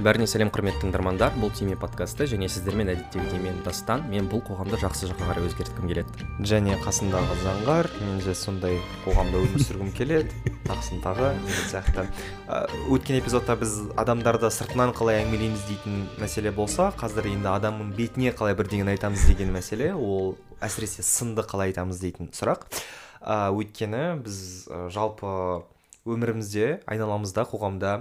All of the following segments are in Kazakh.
бәріне сәлем құрметті тыңдармандар. Бұл тиме подкасты және сіздермен әдеттегідей мен дастан мен бұл қоғамды жақсы жаққа қарай өзгерткім келеді. Және қасындағы заңғар мен де сондай қоғамда өмір сүргім келеді. Тағысын тағы деген сияқты. Өткен эпизодта біз адамдарды сыртынан қалай әңгімелейміз дейтін мәселе болса қазір енді адамның бетіне қалай бірдеңені айтамыз деген мәселе ол әсіресе сынды қалай айтамыз дейтін сұрақ. Ә, өйткені біз жалпы өмірімізде айналамызда қоғамда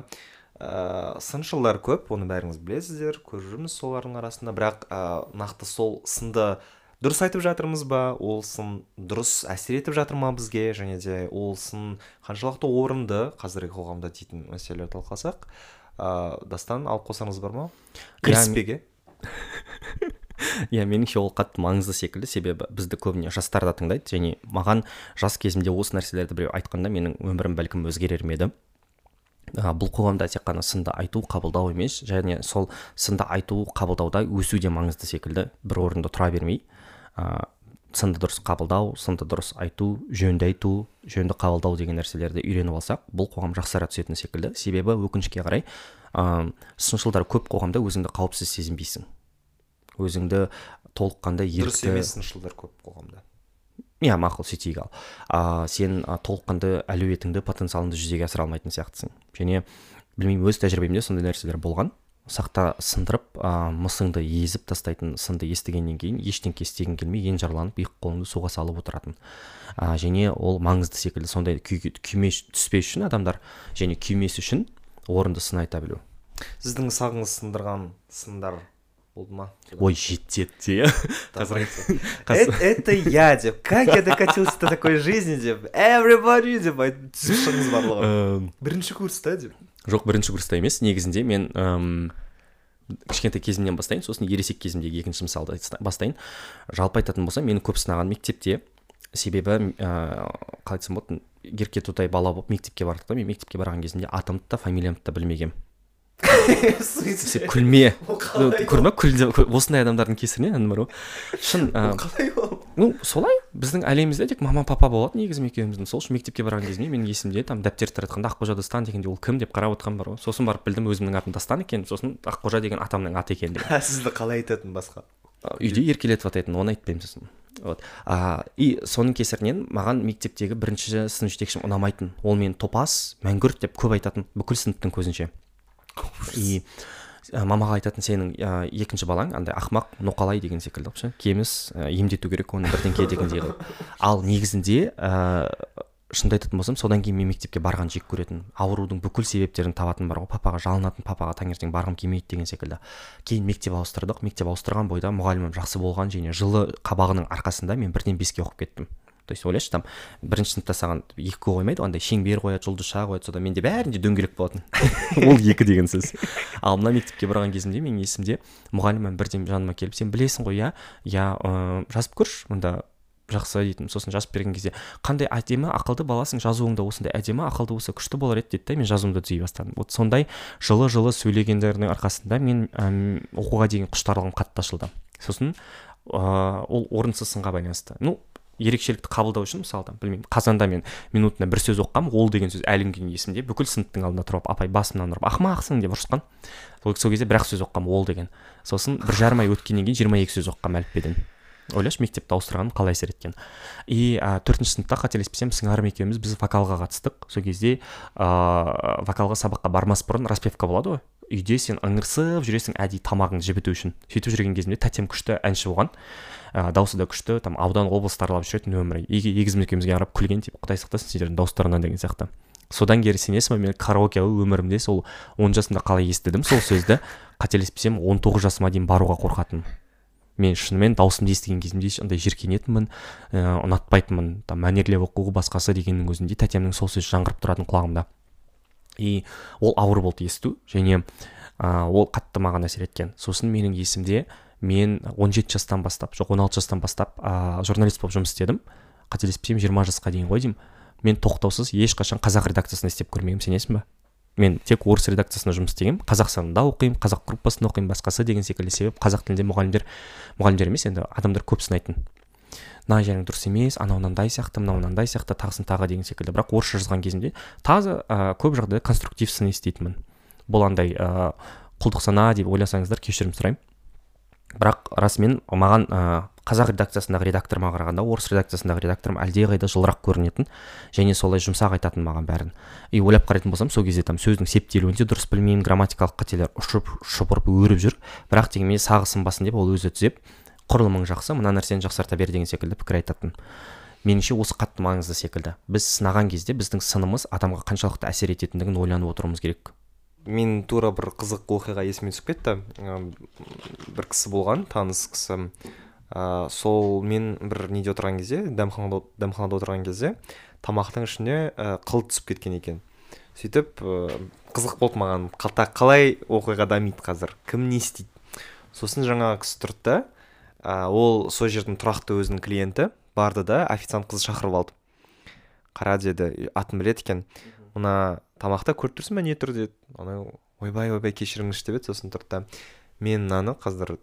ә, сыншылдар көп оны бәріңіз білесіздер көріп жүрміз солардың арасында. Бірақ ә, нақты сол сынды дұрыс айтып жатырмыз ба? Ол сын дұрыс әсер етіп жатыр ма бізге? Және де ол сын қаншалықты орынды? Қазіргі қоғамда дейтін мәселе талқыласақ ә, дастан алып қосарыңыз бар ма? Кіріспеге. Иә меніңше ол қатты маңызды секілді. Себебі бізді көбіне жастар да тыңдайды. Және маған жас кезімде осы нәрселерді біреу айтқанда менің өмірім бәлкім өзгерер ме еді. Ә, бұл қоғамда тек қана сынды айту қабылдау емес және сол сынды айту қабылдауда өсу де маңызды секілді бір орында тұра бермей ә, сынды дұрыс қабылдау сынды дұрыс айту жөнді айту жөнді қабылдау деген нәрселерді үйреніп алсақ бұл қоғам жақсара түсетін секілді. Себебі өкінішке қарай ә, сыншылдар көп қоғамда өзіңді қауіпсіз сезінбейсің. Өзіңді толыққандай ерікті дұрыс емес сыншылдар көп қоғамда. Иә мақұл сөйтейік ал ә, сен ә, толыққанды әлеуетіңді потенциалыңды жүзеге асыра алмайтын сияқтысың. Және білмеймін өз тәжірибемде сондай нәрселер болған. Сақта сындырып ә, мысыңды езіп тастайтын сынды естігеннен кейін ештеңке істегің келмей енжарланып екі қолыңды суға салып отыратын. Ә, және ол маңызды секілді сондай күйге күйме түспес үшін адамдар және күймес үшін орынды сын айта білу. Сіздің сағыңыз сындырған сындар болды ма? Ой жетеді қазір это я деп как я докатился до такой жизни деп everybody деп айтып түсіп шығыңыз барлығы бірінші курста деп жоқ бірінші курста емес негізінде мен кішкентай кезімнен бастайын сосын ересек кезімдегі екінші мысалды бастайын. Жалпы айтатын болсам мені көп сынаған мектепте себебі ыыы қалай айтсам болады ерке тұтай бала болып мектепке бардық та мен мектепке барған кезімде атымды да фамилиямды да білмегенмін күлме. Көрме? күл осындай адамдардың кесірінен бар ғой шын қалай ол? ну солай. Біздің әлемімізде тек мама папа болады негізі екеуміздің. Сол үшін мектепке барған кезімде менің есімде там дәптерді таратқанда аққожа дастан дегенде ол кім деп қарап отырған бар ғой сосын барып білдім өзімнің атым дастан екенін сосын аққожа деген атамның аты екендігін сізді қалай айтатын басқа? Үйде еркелетіп атайтын оны айтпаймын сосын. Вот. А, и соның кесірінен маған мектептегі бірінші сынып жетекшім ұнамайтын. Ол мені топас мәңгүрт деп көп айтатын бүкіл сыныптың көзінше. И мамаға айтатын сенің ә, екінші балаң андай ақмақ ноқалай деген секілді ше кеміс ә, емдету керек оны бірдеңке дегендей қылып ал негізінде ә, шынымды айтатын болсам содан кейін мен мектепке барған жек көретінмін аурудың бүкіл себептерін табатын бар ғой. Папаға жалынатын папаға таңертең барғым келмейді деген секілді. Кейін мектеп ауыстырдық. Мектеп ауыстырған бойда мұғалімім жақсы болған және жылы қабағының арқасында мен бірден беске оқып кеттім. То есть ойлашы там бірінші сыныпта саған екі қоймайды андай шеңбер қояды жұлдызша қояды содан менде бәрінде дөңгелек болатын. Ол екі деген сөз. Ал мына мектепке барған кезімде менің есімде мұғалімім бірден жаныма келіп сен білесің ғой иә иә жазып көрші мында жақсы дейтін сосын жазып берген кезде қандай әдемі ақылды баласың жазуың да осындай әдемі ақылды болса күшті болар еді деді да мен жазуымды түзей бастадым. Вот сондай жылы жылы сөйлегендердің арқасында мен әм, оқуға деген құштарлығым қатты ашылды. Сосын ыыы ол орынсыз сынға байланысты. Ну ерекшелікті қабылдау үшін мысалы білмеймін қазанда мен минутына бір сөз оқығанмын ол деген сөз әлі күнге есімде бүкіл сыныптың алдында тұрып апай басымнан ұрып ақымақсың деп ұрысқан. Сол кезде бір ақ сөз оқығанмын ол деген. Сосын бір жарым ай өткеннен кейін жиырма екі сөз оқығанмын әліппеден. Ойлашы мектепті ауыстырғаным қалай әсер еткен. И ә, төртінші сыныпта қателеспесем сыңарым екеуміз біз вокалға қатыстық. Сол кезде ыыы вокалға сабаққа бармас бұрын распевка болады ғой. Үйде сен ыңырсып жүресің әдейі тамағыңды жібіту үшін. Сөйтіп жүрген кезімде тәтем күшті әнші болған. Ә, дауысы да күшті там аудан облысты аралап жүретін өмірі егізім екеумізге қарап күлген типа құдай сақтасын сендердің дауыстарыңнан деген сияқты. Содан кері сенесің ба мен караоке өмірімде сол он жасымда қалай естідім сол сөзді қателеспесем он тоғыз жасыма дейін баруға қорқатынмын. Мен шынымен дауысымды естіген кезімде андай жиіркенетінмін ыыы ұнатпайтынмын. Там мәнерлеп оқу басқасы дегеннің өзінде тәтемнің сол сөзі жаңғырып тұратын құлағымда. И ол ауыр болды есту және ә, ол қатты маған әсер еткен. Сосын менің есімде мен 17 жастан бастап жоқ 16 жастан бастап ә, журналист болып жұмыс істедім. Қателеспесем жиырма жасқа дейін ғой деймін. Мен тоқтаусыз ешқашан қазақ редакциясында істеп көрмегенмін сенесің ба мен тек орыс редакциясында жұмыс істегенмін. Қазақстанда оқимын қазақ группасында оқимын басқасы деген секілді себеп. Қазақ тілінде мұғалімдер мұғалімдер емес енді адамдар көп сынайтын. Мына жерің дұрыс емес анау мынандай сияқты мынау мынандай сияқты тағысын тағы деген секілді. Бірақ орысша жазған кезімде таза ә, көп жағдайда конструктив сын еститінмін. Бұл андай ә, құлдық сана деп ойласаңыздар кешірім сұраймын. Бірақ расымен маған ә, қазақ редакциясындағы редакторыма қарағанда орыс редакциясындағы редакторым әлдеқайда жылырақ көрінетін және солай жұмсақ айтатын маған бәрін. И ойлап қарайтын болсам сол кезде там сөздің септелуін де дұрыс білмеймін грамматикалық қателер ұшып шұбырып өріп жүр. Бірақ дегенмен сағы сынбасын деп ол өзі түзеп құрылымың жақсы мына нәрсені жақсарта бер деген секілді пікір айтатын. Меніңше осы қатты маңызды секілді. Біз сынаған кезде біздің сынымыз адамға қаншалықты әсер ететіндігін ойланып отыруымыз керек. Мен тура бір қызық оқиға есіме түсіп кетті. Бір кісі болған таныс кісі. Ә, сол мен бір неде отырған кезде дәмханада, дәмханада отырған кезде тамақтың ішіне ә, қыл түсіп кеткен екен. Сөйтіп ә, қызық болды маған. Қалта қалай оқиға дамиды қазір? Кім не істейді? Сосын жаңағы кісі тұрды. Да ә, ол сол жердің тұрақты өзінің клиенті. Барды да официант қызды шақырып алды. Қара деді атын біледі екен. Мына тамақта көріп тұрсың ба не тұр деді анау ойбай ойбай кешіріңізші деп еді сосын тұрды да мен мынаны қазір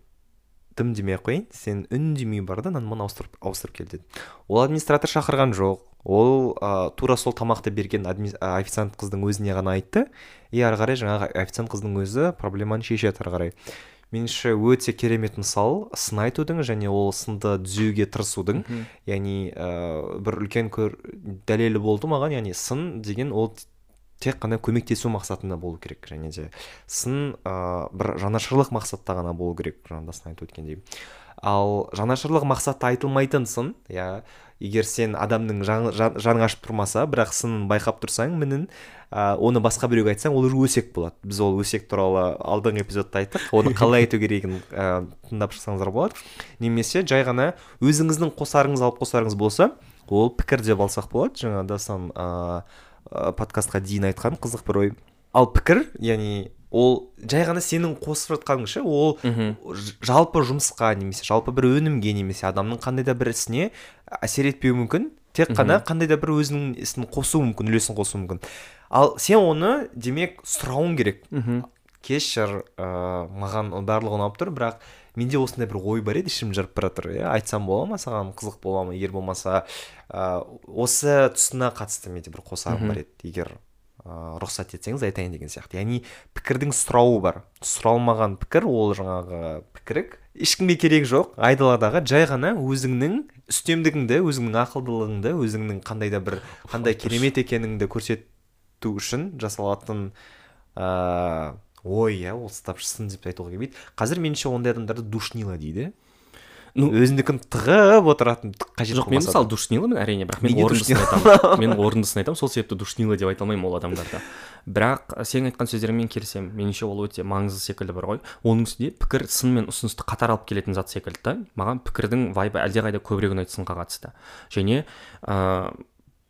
дым демей ақ қояйын сен үндемей бар да мынаны ауыстырып ауыстырып кел деді. Ол администратор шақырған жоқ. Ол ә, тура сол тамақты берген адми, ә, официант қыздың өзіне ғана айтты. И ары қарай жаңағы официант қыздың өзі проблеманы шешеді ары қарай. Меніңше өте керемет мысал сын айтудың және ол сынды түзеуге тырысудың. Яғни ә, бір үлкен көр дәлелі болды маған яғни сын деген ол тек қана көмектесу мақсатында болу керек және де сын ә, бір жанашырлық мақсатта ғана болу керек жаңағыда сын айтып өткендей. Ал жанашырлық мақсатта айтылмайтын сын иә егер сен адамның жаны жан, ашып тұрмаса бірақ сынын байқап тұрсаң мінін ә, оны басқа біреуге айтсаң ол уже өсек болады. Біз ол өсек туралы алдыңғы эпизодта айттық оны қалай айту керегін ә, тыңдап шықсаңыздар болады. Немесе жай ғана өзіңіздің қосарыңыз алып қосарыңыз болса ол пікір деп алсақ болады. Жаңа дастан ыыы ә, подкастқа дейін айтқан қызық бір ой. Ал пікір яғни ол жай ғана сенің қосып жатқаның ше ол жалпы жұмысқа немесе жалпы бір өнімге немесе адамның қандай да бір ісіне әсер етпеуі мүмкін. Тек қана қандай да бір өзінің ісін қосуы мүмкін үлесін қосуы мүмкін. Ал сен оны демек сұрауың керек. Кешір ыыы маған барлығы ұнап тұр бірақ менде осындай бір ой бар еді ішім жырып бара жатыр иә. Айтсам бола ма саған қызық бола ма егер болмаса ә, осы тұсына қатысты менде бір қосарым бар еді. Егер ә, рұқсат етсеңіз айтайын деген сияқты. Яғни пікірдің сұрауы бар. Сұралмаған пікір ол жаңағы пікірік ешкімге керек жоқ. Айдаладағы жай ғана өзіңнің үстемдігіңді өзіңнің ақылдылығыңды өзіңнің қандай да бір қандай керемет екеніңді көрсету үшін жасалатын ыыы ой иә ол сын деп айтуға келмейді. Қазір меніңше ондай адамдарды душнила дейді. Ну өзінікін тығып отыратын қажет жоқ мен мысалы душниламын әрине бірақ мен орындысын айтамын мен орындысын айтамын сол себепті душнила деп айта алмаймын ол адамдарды. Бірақ сенің айтқан сөздеріңмен келісемін меніңше ол өте маңызды секілді бар ғой. Оның үстіне пікір сын мен ұсынысты қатар алып келетін зат секілді да маған пікірдің вайбы әлдеқайда көбірек ұнайды сынға қатысты. Және ыыы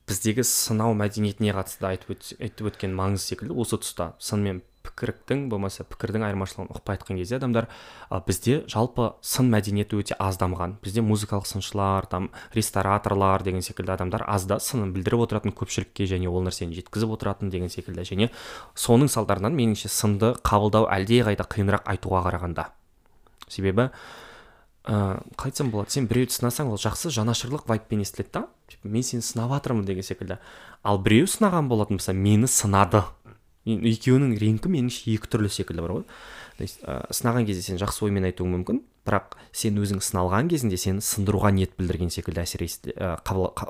біздегі сынау мәдениетіне қатысты айтып өткен маңызды секілді осы тұста. Сын мен пікіріктің болмаса пікірдің айырмашылығын ұқпай айтқан кезде адамдар ә, бізде жалпы сын мәдениеті өте аз дамыған бізде музыкалық сыншылар там рестораторлар деген секілді адамдар азда сынын білдіріп отыратын көпшілікке және ол нәрсені жеткізіп отыратын деген секілді. Және соның салдарынан меніңше сынды қабылдау әлдеқайда қиынырақ айтуға қарағанда. Себебі ыыы қалай айтсам болады сен біреуді сынасаң ол жақсы жанашырлық вайбпен естіледі да. Мен сені сынап жатырмын деген секілді. Ал біреу сынаған болатын болса мені сынады. Екеуінің реңкі меніңше екі түрлі секілді бар ғой. То есть ә, сынаған кезде сен жақсы оймен айтуың мүмкін бірақ сен өзің сыналған кезінде сені сындыруға ниет білдірген секілді әсер, ә,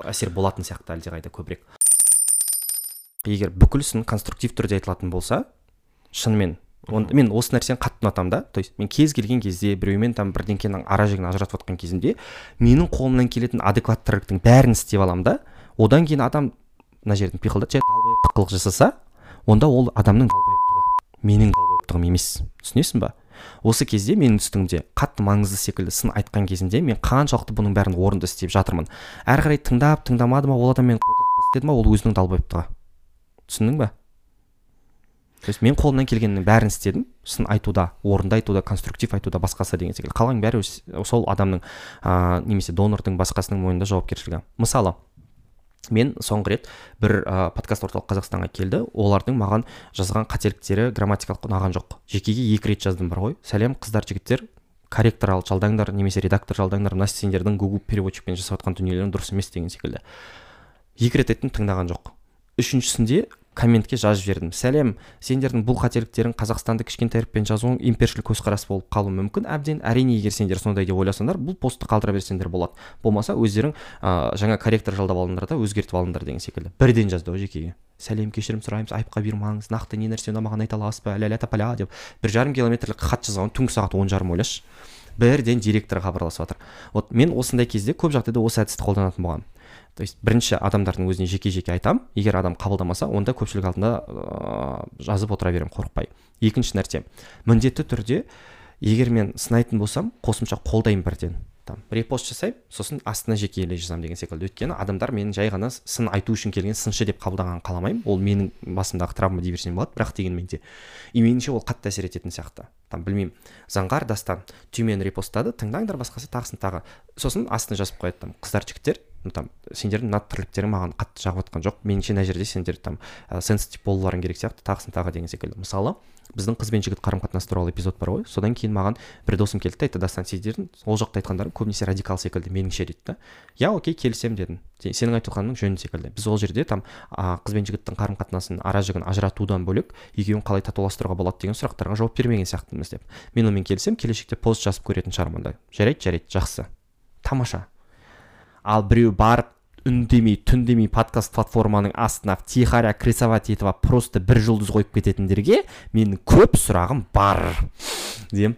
әсер болатын сияқты әлдеқайда көбірек. Егер бүкіл сын конструктив түрде айтылатын болса шынымен онда мен осы нәрсені қатты ұнатамын да. То есть мен кез келген кезде біреумен там бірдеңкенің ара жігін ажыратып жатқан кезімде менің қолымнан келетін адекватты тірліктің бәрін істеп аламын да. Одан кейін адам мына жерден пиқылдап қылық жасаса онда ол адамның менің далбайыптығым емес. Түсінесің ба? Осы кезде менің үстіңде қатты маңызды секілді сын айтқан кезінде мен қаншалықты бұның бәрін орынды істеп жатырмын. Әрі қарай тыңдап тыңдамады ма ол адам мені істеді ма ол өзінің далбайыптығы түсіндің ба? То есть мен қолымнан келгеннің бәрін істедім. Сын айтуда орынды айтуда конструктив айтуда басқасы деген секілді. Қалғанның бәрі сол адамның ыыы немесе донордың басқасының мойнында жауапкершілігі. Мысалы мен соңғы рет бір ә, подкаст орталық қазақстанға келді. Олардың маған жазған қателіктері грамматикалық ұнаған жоқ. Жекеге екі рет жаздым бар ғой. Сәлем қыздар жігіттер корректор ал жалдаңдар немесе редактор жалдаңдар. Мына сендердің гугл переводчикпен жасап жатқан дүниелерің дұрыс емес деген секілді. Екі рет айттым тыңдаған жоқ. Үшіншісінде комментке жазып жібердім. Сәлем сендердің бұл қателіктерің қазақстанды кішкентай әріппен жазуың импершіл көзқарас болып қалуы мүмкін. Әбден әрине егер сендер сондай деп ойласаңдар бұл постты қалдыра берсеңдер болады. Болмаса өздерің ә, жаңа корректор жалдап алыңдар да өзгертіп алыңдар деген секілді. Бірден жазды жекеге. Сәлем кешірім сұраймыз айыпқа бұйырмаңыз. Нақты не нәрсе ұнамаған айта аласыз ба? Ля тапаля деп бір жарым километрлік хат жазған түнгі сағат он жарым ойлашы. Бірден директор хабарласып жатыр. Вот мен осындай кезде көп жағдайда осы әдісті қолданатын болғанмын то есть бірінші адамдардың өзіне жеке жеке айтам. Егер адам қабылдамаса онда көпшілік алдында ә, жазып отыра беремін қорықпай. Екінші нәрсе. Міндетті түрде егер мен сынайтын болсам қосымша қолдаймын бірден. Там репост жасаймын сосын астына жекелей жазамын деген секілді. Өйткені адамдар мені жай ғана сын айту үшін келген сыншы деп қабылдағанын қаламаймын. Ол менің басымдағы травма дей берсем болады бірақ дегенмен де и меніңше ол қатты әсер ететін сияқты. Там білмеймін заңғар дастан түймені репосттады тыңдаңдар басқасы тағысын тағы. Сосын астына жазып қояды там қыздар жігіттер. Ну там сендердің мына тірліктерің маған қатты жағып жатқан жоқ. Меніңше мына жерде сендер там ә, сенситив болуларың керек сияқты тағысын тағы деген секілді. Мысалы біздің қыз бен жігіт қарым қатынасы туралы эпизод бар ғой. Содан кейін маған бір досым келді да айтты дастан сендердің ол жақта айтқандарың көбінесе радикал секілді меніңше дейді да. Иә окей келісемін дедім. Сенің айтып жатқаның жөн секілді. Біз ол жерде там ә, қыз бен жігіттің қарым қатынасын ара жігін ажыратудан бөлек екеуін қалай татуластыруға болады деген сұрақтарға жауап бермеген сияқтымыз деп. Мен онымен келісемін келешекте пост жазып көретін шығармын онда. Жарайды жарайды жақсы. Тамаша. Ал біреу барып үндемей түндемей подкаст платформаның астына втихаря крисовать просто бір жұлдыз қойып кететіндерге менің көп сұрағым бар деймін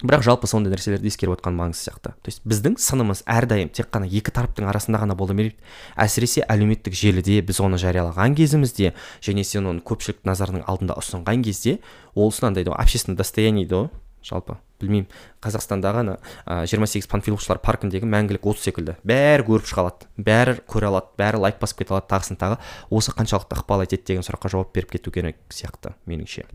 бірақ жалпы сондай нәрселерді ескеріп отқан маңызды сияқты. То есть біздің сынымыз әрдайым тек қана екі тараптың арасында ғана бола бермейді әсіресе әлеуметтік желіде біз оны жариялаған кезімізде және сен оны көпшілік назарының алдында ұсынған кезде ол андай общественное достояние дейді ғой. Жалпы. Білмеймін. Қазақстандағы ана жиырма сегіз панфиловшылар паркіндегі мәңгілік от секілді. Бәрі көріп шыға алады бәрі көре алады бәрі лайк басып кете алады тағысын тағы. Осы қаншалықты ықпал етеді деген сұраққа жауап беріп кету керек сияқты меніңше.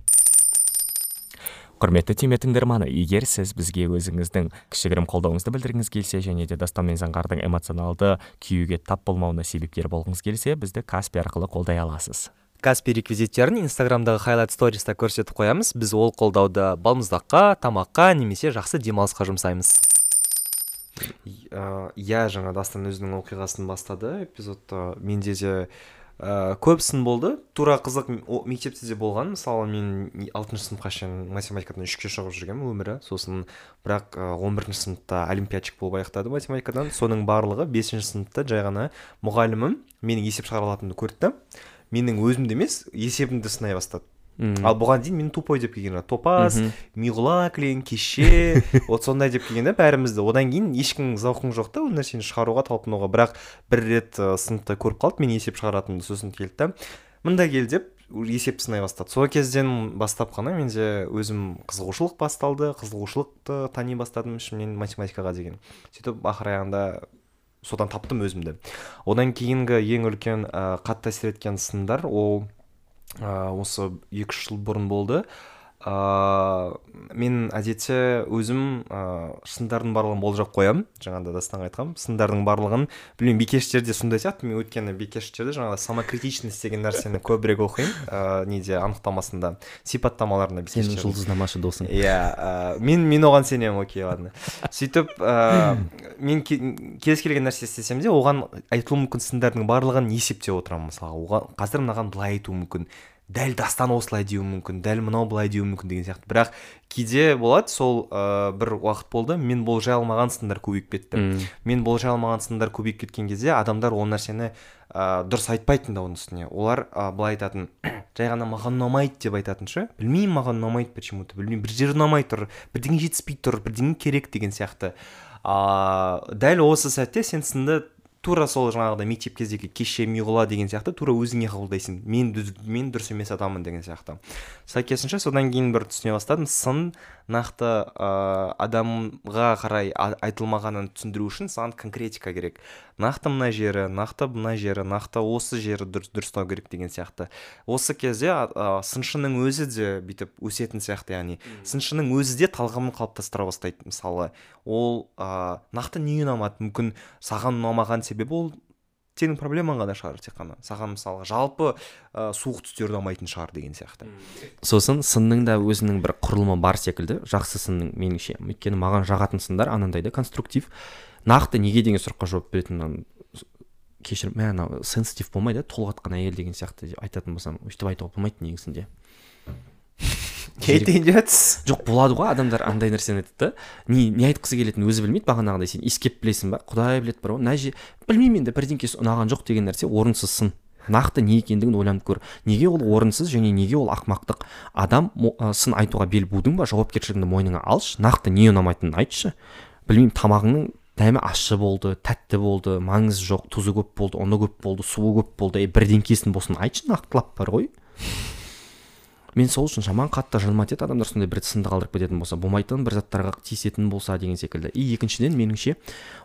Құрметті түйме тыңдарманы егер сіз бізге өзіңіздің кішігірім қолдауыңызды білдіргіңіз келсе және де дастан мен заңғардың эмоционалды күйюге тап болмауына себепкер болғыңыз келсе бізді каспи арқылы қолдай аласыз. Каспи реквизиттерін инстаграмдағы хайлайт сториста көрсетіп қоямыз. Біз ол қолдауды балмұздаққа тамаққа немесе жақсы демалысқа жұмсаймыз. Иә жаңа дастан өзінің оқиғасын бастады. Эпизодта менде де ә, көп сын болды. Тура қызық мектепте де болған. Мысалы мен алтыншы сыныпқа шейін математикадан үшке шығып жүргенмін өмірі. Сосын бірақ он бірінші сыныпта олимпиадчик болып аяқтады математикадан. Соның барлығы бесінші сыныпта жай ғана мұғалімім менің есеп шығара алатынымды көрді. Менің өзімді емес есебімді сынай бастады. Мм. ал бұған дейін мені тупой деп келген топас миғұла кілең кеше вот сондай деп келген да бәрімізді. Одан кейін ешкім зауқың жоқ та ол нәрсені шығаруға талпынуға. Бірақ бір рет ә, сыныпта көріп қалды мен есеп шығаратынымды сосын келді да мында кел деп есепті сынай бастады. Сол кезден бастап қана менде өзім қызығушылық басталды қызығушылықты тани бастадым ішімнен математикаға деген. Сөйтіп ақыр аяғында содан таптым өзімді. Одан кейінгі ең үлкен ә, қатты әсер еткен сындар ол ә, осы екі үш жыл бұрын болды. Ыыы мен әдетте өзім ыыы сындардың барлығын болжап қоямын жаңағыда дастанға айтқанмын. Сындардың барлығын білмеймін бикештерде сондай сияқты мен өйткені бикештерде жаңағы самокритичность деген нәрсені көбірек оқимын ыыы неде анықтамасында сипаттамаларында сенің жұлдызнамашы досың. Иә мен мен оған сенемін окей ладно. Сөйтіп мен кез келген нәрсе істесем де оған айтылуы мүмкін сындардың барлығын есептеп отырамын мысалға. Оған қазір мынаған былай айтуы мүмкін дәл дастан осылай деуі мүмкін дәл мынау былай деуі мүмкін деген сияқты. Бірақ кейде болады сол ә, бір уақыт болды мен болжай алмаған сындар көбейіп кетті. Mm. мен болжай алмаған сындар көбейіп кеткен кезде адамдар ол нәрсені ә, дұрыс айтпайтын да оның үстіне. Олар ә, былай айтатын жай ғана маған ұнамайды деп айтатын ше білмеймін маған ұнамайды почему то білмеймін бір жері ұнамай тұр бірдеңе жетіспей тұр бірдеңе керек деген сияқты. Ыыы дәл осы сәтте сен сынды тура сол жаңағыдай мектеп кездегі кеше миғұла деген сияқты тура өзіңе қабылдайсың. Мен мен дұрыс емес адаммын деген сияқты. Сәйкесінше содан кейін бір түсіне бастадым. Сын нақты ә, адамға қарай айтылмағанын түсіндіру үшін саған конкретика керек. Нақты мына жері нақты мына жері нақты осы жері дұрыс дұрыстау керек деген сияқты. Осы кезде ә, сыншының өзі де бүйтіп өсетін сияқты яғни сыншының өзі де талғамын қалыптастыра бастайды мысалы. Ол ә, нақты не ұнамады? Мүмкін саған ұнамаған себебі ол сенің проблемаң ғана шығар тек қана. Саған мысалға жалпы ә, суық түстер ұнамайтын шығар деген сияқты. Сосын сынның да өзінің бір құрылымы бар секілді. Жақсы сынның меніңше. Өйткені маған жағатын сындар анандай да конструктив. Нақты неге деген сұраққа жауап беретін кешірім мә анау сенситив болмай да толғатқан әйел деген сияқты деп айтатын болсам өйтіп айтуға болмайды негізінде. Айтайын деп жатсыз жоқ болады ғой адамдар андай нәрсені айтады да. Не не айтқысы келетінін өзі білмейді бағанағыдай сен иіскеп білесің ба? Құдай біледі бар ғой. Мына же білмеймін енді бірдеңкесі ұнаған жоқ деген нәрсе орынсыз сын. Нақты не екендігін ойланып көр. Неге ол орынсыз және неге ол ақымақтық адам сын айтуға бел будың ба? Жауапкершілігіңді мойныңа алшы. Нақты не ұнамайтынын айтшы. Білмеймін тамағыңның дәмі ащы болды тәтті болды маңызы жоқ тұзы көп болды ұны көп болды суы көп болды. Е бірдеңкесін болсын айтшы нақтылап бар ғой. Мен сол үшін жаман қатты жыныма тиеді адамдар сондай бір сынды қалдырып кететін болса болмайтын бір заттарға тиісетін болса деген секілді. И екіншіден меніңше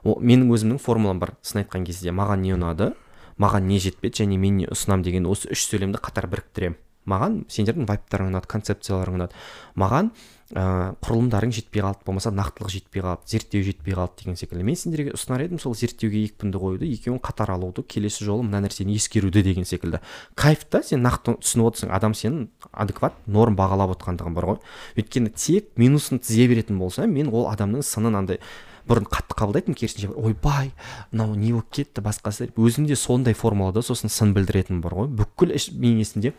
о, менің өзімнің формулам бар. Сын айтқан кезде маған не ұнады маған не жетпеді және мен не ұсынамын деген осы үш сөйлемді қатар біріктіремін. Маған сендердің вайптарың ұнады концепцияларың ұнады. Маған ә, құрылымдарың жетпей қалды болмаса нақтылық жетпей қалды зерттеу жетпей қалды деген секілді. Мен сендерге ұсынар едім сол зерттеуге екпінді қоюды екеуін қатар алуды келесі жолы мына нәрсені ескеруді деген секілді. Кайф та сен нақты түсініп отырсың адам сенің адекват норм бағалап отқандығың бар ғой. Өйткені тек минусын тізе беретін болса мен ол адамның сынын андай бұрын қатты қабылдайтынмын керісінше ойбай мынау не болып кетті басқасы? өзімде сондай формулада сосын сын білдіретінім бар ғой. Бүкіл іш бейнесінде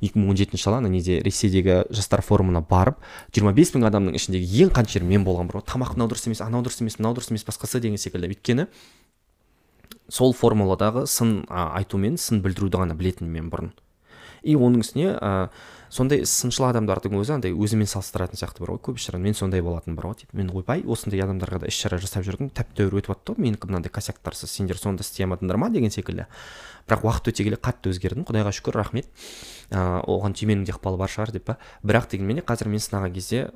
екі мың он жетінші жылы ана неде ресейдегі жастар форумына барып жиырма бес мың адамның ішіндегі ең қаншер мен болған ғой тамақ мынау дұрыс емес анау дұрыс емес мынау дұрыс емес басқасы деген секілді. Өйткені сол формуладағы сын айту мен сын білдіруді ғана білетінмін мен бұрын. И оның үстіне ә, сондай сыншыл адамдардың өзі андай өзімен салыстыратын сияқты бар ғой көп іс мен сондай болатын бар ғой типа мен ойбай осындай адамдарға да іс шара жасап жүрдім тәп тәуір өтіп жатты ғой. Менікі мынандай косяктарсыз сендер соны да істей алмадыңдар ма? деген секілді. Бірақ уақыт өте келе қатты өзгердім құдайға шүкір рахмет. Ыыы оған түйменің де ықпалы бар шығар деп па. Бірақ дегенмен қазір мен сынаған кезде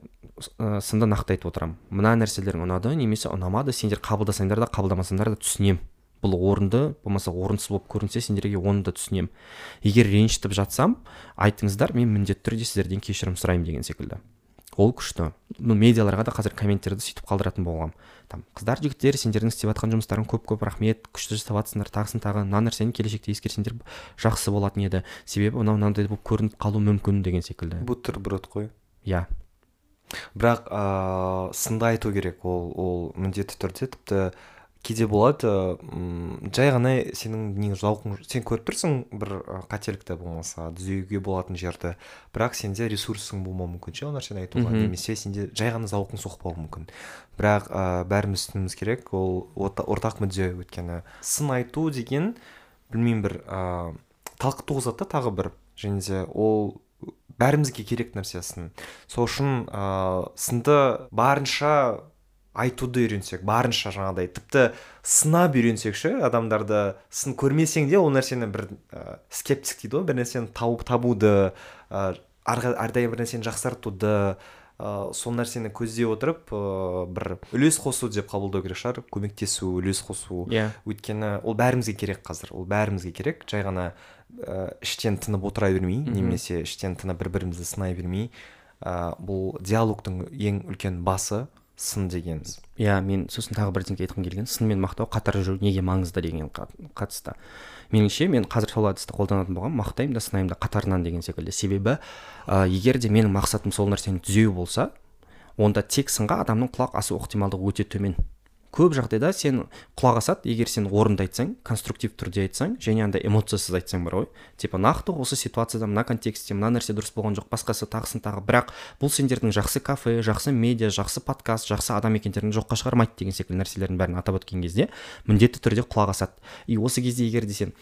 ә, сынды нақты айтып отырамын. Мына нәрселерің ұнады немесе ұнамады сендер қабылдасаңдар да қабылдамасаңдар да түсінемін бұл орынды болмаса орынсыз болып көрінсе сендерге оны да түсінемін егер ренжітіп жатсам айтыңыздар мен міндетті түрде сіздерден кешірім сұраймын деген секілді. Ол күшті. Ну медиаларға да қазір комменттерді сөйтіп қалдыратын болғанмын там қыздар жігіттер сендердің істеп жатқан жұмыстарың көп көп рахмет күшті жасап жатсыңдар тағысын тағы мына нәрсені келешекте ескерсеңдер жақсы болатын еді. Себебі мынау мынандай болып көрініп қалуы мүмкін деген секілді. Бутерброд қой. Иә. Бірақ ыыы сынды айту керек ол ол міндетті түрде. Тіпті кейде болады жай ғана сенің нең зауқың сен көріп тұрсың бір қателікті болмаса түзеуге болатын жерді бірақ сенде ресурсың болмауы мүмкін ше ол нәрсені айтуға немесе сенде жай ғана зауқың соқпауы мүмкін. Бірақ ә, бәріміз түсінуіміз керек ол ортақ мүдде өйткені. сын айту деген білмеймін бір ыыы талқы туғызады да тағы бір. Және де ол бәрімізге керек нәрсе сын сол үшін ыыы сынды барынша айтуды үйренсек барынша жаңағыдай тіпті сынап үйренсек ше адамдарды сын көрмесең де ол нәрсені бір ә, скептик дейді ғой бір нәрсені тауып табуды ә, әрдайым бір нәрсені жақсартуды ә, сол нәрсені көздей отырып ә, бір үлес қосу деп қабылдау керек шығар көмектесу үлес қосу иә yeah. өйткені ол бәрімізге керек қазір ол бәрімізге керек жай ғана ә, іштен тынып отыра бермей mm -hmm. немесе іштен тынып бір бірімізді сынай бермей ә, бұл диалогтың ең үлкен басы сын деген иә мен сосын тағы бірдеңке айтқым келген. Сын мен мақтау қатар жүру неге маңызды деген қатысты. Меніңше мен қазір сол әдісті қолданатын болғанмын мақтаймын да сынаймын да қатарынан деген секілді. Себебі ә, егер де менің мақсатым сол нәрсені түзеу болса онда тек сынға адамның құлақ асу ықтималдығы өте төмен. Көп жағдайда сен құлақ асады. Егер сен орынды айтсаң конструктив түрде айтсаң және андай эмоциясыз айтсаң бар ғой. Типа нақты осы ситуацияда мына контекстте мына нәрсе дұрыс болған жоқ басқасы тағысын тағы. Бірақ бұл сендердің жақсы кафе жақсы медиа жақсы подкаст жақсы адам екендеріңді жоққа шығармайды деген секілді нәрселердің бәрін атап өткен кезде міндетті түрде құлақ асады. И осы кезде егер де сен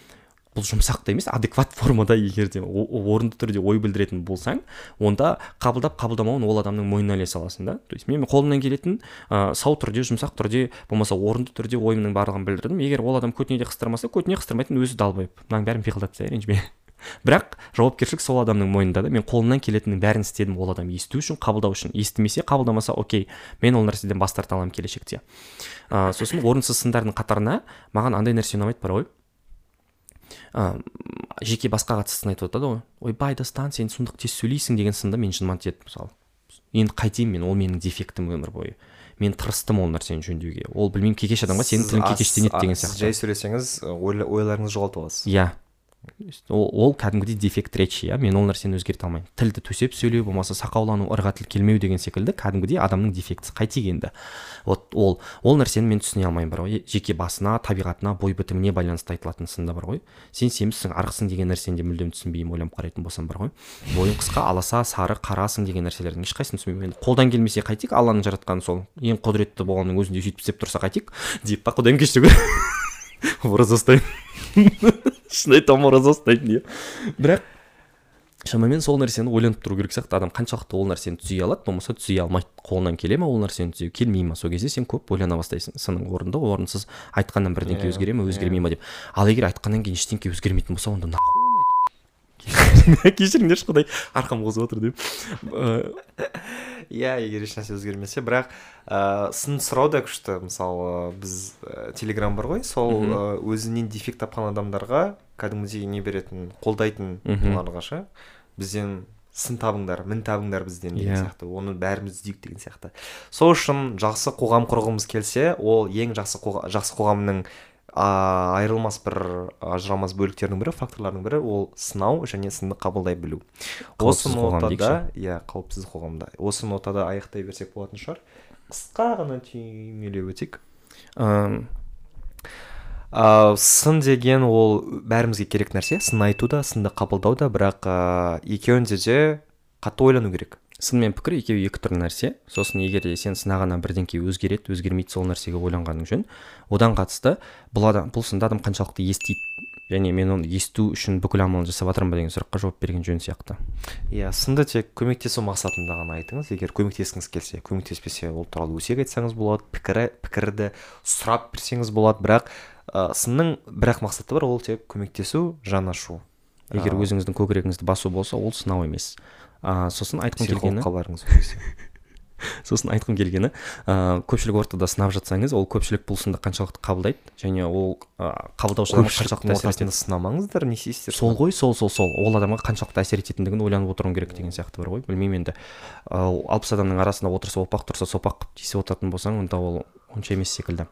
бұл жұмсақ та емес адекват формада егер де орынды түрде ой білдіретін болсаң онда қабылдап қабылдамауын ол адамның мойнына іле саласың да. То есть мен қолымнан келетін ә, сау түрде жұмсақ түрде болмаса орынды түрде ойымның барлығын білдірдім. Егер ол адам көтіне де қыстырмаса көтіне қыстырмайтын өзі далбайып мынаның бәрін пиғылдап тастайық ренжіме. Бірақ жауапкершілік сол адамның мойнында да мен қолымнан келетіннің бәрін істедім ол адам есту үшін қабылдау үшін. Естімесе қабылдамаса окей мен ол нәрседен бас тарта аламын келешекте. Ә, сосын орынсыз сындардың қатарына маған андай нәрсе ұнамайды бар ғой. Ә, жеке басқаға сын айтып жатады ғой. Ойбай дастан сен сұмдық тез сөйлейсің деген сында мен жыныма тиеді мысалы. Енді қайтейін мен ол менің дефектім өмір бойы. Мен тырыстым ол нәрсені жөндеуге. Ол білмеймін кекеш адамға сенің тілің кекештенеді деген сияқты. жай сөйлесеңіз ойларыңызды жоғалтып аласыз. Иә. Ол, ол кәдімгідей дефект речи иә? Мен ол нәрсені өзгерте алмаймын. Тілді төсеп сөйлеу болмаса сақаулану ырға тіл келмеу деген секілді кәдімгідей адамның дефектісі қайтейік енді вот ол. Ол нәрсені мен түсіне алмаймын бар ғой жеке басына табиғатына бой бітіміне байланысты айтылатын сында бар ғой сен семізсің арықсың деген нәрсені де мүлдем түсінбеймін ойланып қарайтын болсам бар ғой бойың қысқа аласа сары қарасың деген нәрселердің ешқайсысын түсінбеймін. Енді қолдан келмесе қайтейік алланың жаратқаны сол. Ең құдіретті болғанның өзінде сөйтіп істеп тұрса қайтейік deyip па құдайым кешір ораза шын айтамын ораза иә бірақ шамамен сол нәрсені ойланып тұру керек сияқты. Адам қаншалықты ол нәрсені түзей алады болмаса түзей алмайды қолынан келе ма ол нәрсені түзеу келмей ма сол кезде сен көп ойлана бастайсың. Сенің орынды орынсыз айтқаннан бірдеңке Иә, өзгере ма өзгермей ма деп. Ал егер айтқаннан кейін ештеңке өзгермейтін болса онда кешіріңдерші құдай. Арқам қозып отыр деп. Иә егер ешнәрсе өзгермесе бірақ сын сұрау да күшті. Мысалы біз телеграм бар ғой. Сол өзінен дефект тапқан адамдарға кәдімгідей не беретін қолдайтын оларға ше. Бізден сын табыңдар мін табыңдар бізден деген Иә. сияқты. Оны бәріміз іздейік деген сияқты. Сол үшін жақсы қоғам құрғымыз келсе ол ең жақсы қоға, жақсы қоғамның а, айырылмас бір ажырамас бөліктерінің бірі факторлардың бірі ол сынау және сынды қабылдай білу. Осы нотада иә қауіпсіз қоғамда. Осы нотада аяқтай берсек болатын шығар. Қысқа ғана түймелеп өтейік. Ә, сын деген ол бәрімізге керек нәрсе. Сын айту да сынды қабылдау да. Бірақ ә, екеуінде де қатты ойлану керек. Сын мен пікір екеуі екі түрлі нәрсе. Сосын егер де сен сынағаннан бірдеңке өзгереді өзгермейді сол нәрсеге ойланғаның жөн одан қатысты бұл адам бұл сынды адам қаншалықты естиді және мен оны есту үшін бүкіл амалын жасап жатырмын ба деген сұраққа жауап берген жөн сияқты. Иә сынды тек көмектесу мақсатында ғана айтыңыз. Егер көмектескіңіз келсе көмектеспесе ол туралы өсек айтсаңыз болады пікірі пікірді сұрап берсеңіз болады. Бірақ ә, сынның бір ақ мақсаты бар ол тек көмектесу жан ашу. Егер өзіңіздің көкірегіңізді басу болса ол сынау емес. А, сосын айтқым келгені сосын айтқым келгені ә, көпшілік ортада сынап жатсаңыз ол көпшілік бұл сынды қаншалықты қабылдайды және ол ә, қабылдаушы адамға көпшіліктің қаншалықты ортасында сынамаңыздар не істейсіздер? Сол ғой сол сол сол. Ол адамға қаншалықты әсер ететіндігін ойланып отыруың керек деген сияқты бар ғой. Білмеймін енді. Ал алпыс адамның арасында отырса опақ тұрса сопақ тиісіп отыратын болсаң онда ол онша емес секілді.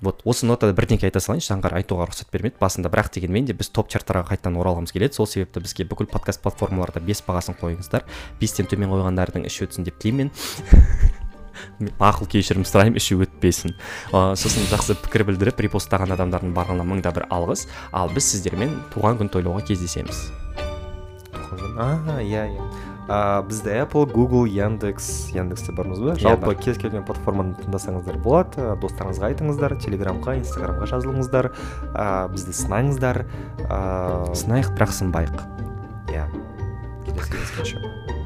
Вот осы нотада бірдеңке айта салайыншы заңғар айтуға рұқсат бермеді басында бірақ дегенмен де біз топ чарттарға қайтадан оралғымыз келеді. Сол себепті бізге бүкіл подкаст платформаларда бес бағасын қойыңыздар. Бестен төмен қойғандардың іші өтсін деп тілеймін ақыл кешірім сұраймын іші өтпесін. Ә, сосын жақсы пікір білдіріп репосттаған адамдардың барлығына мың да бір алғыс. Ал біз сіздермен туған күн тойлауға кездесеміз. А иә иә. А, бізде apple google яндекс яндексте бармыз ба? Жалпы кез келген платформаны тыңдасаңыздар болады. Достарыңызға айтыңыздар телеграмға инстаграмға жазылыңыздар. А, бізді сынаңыздар. А, сынайық бірақ сынбайық. Иә. Келесі кездескенше.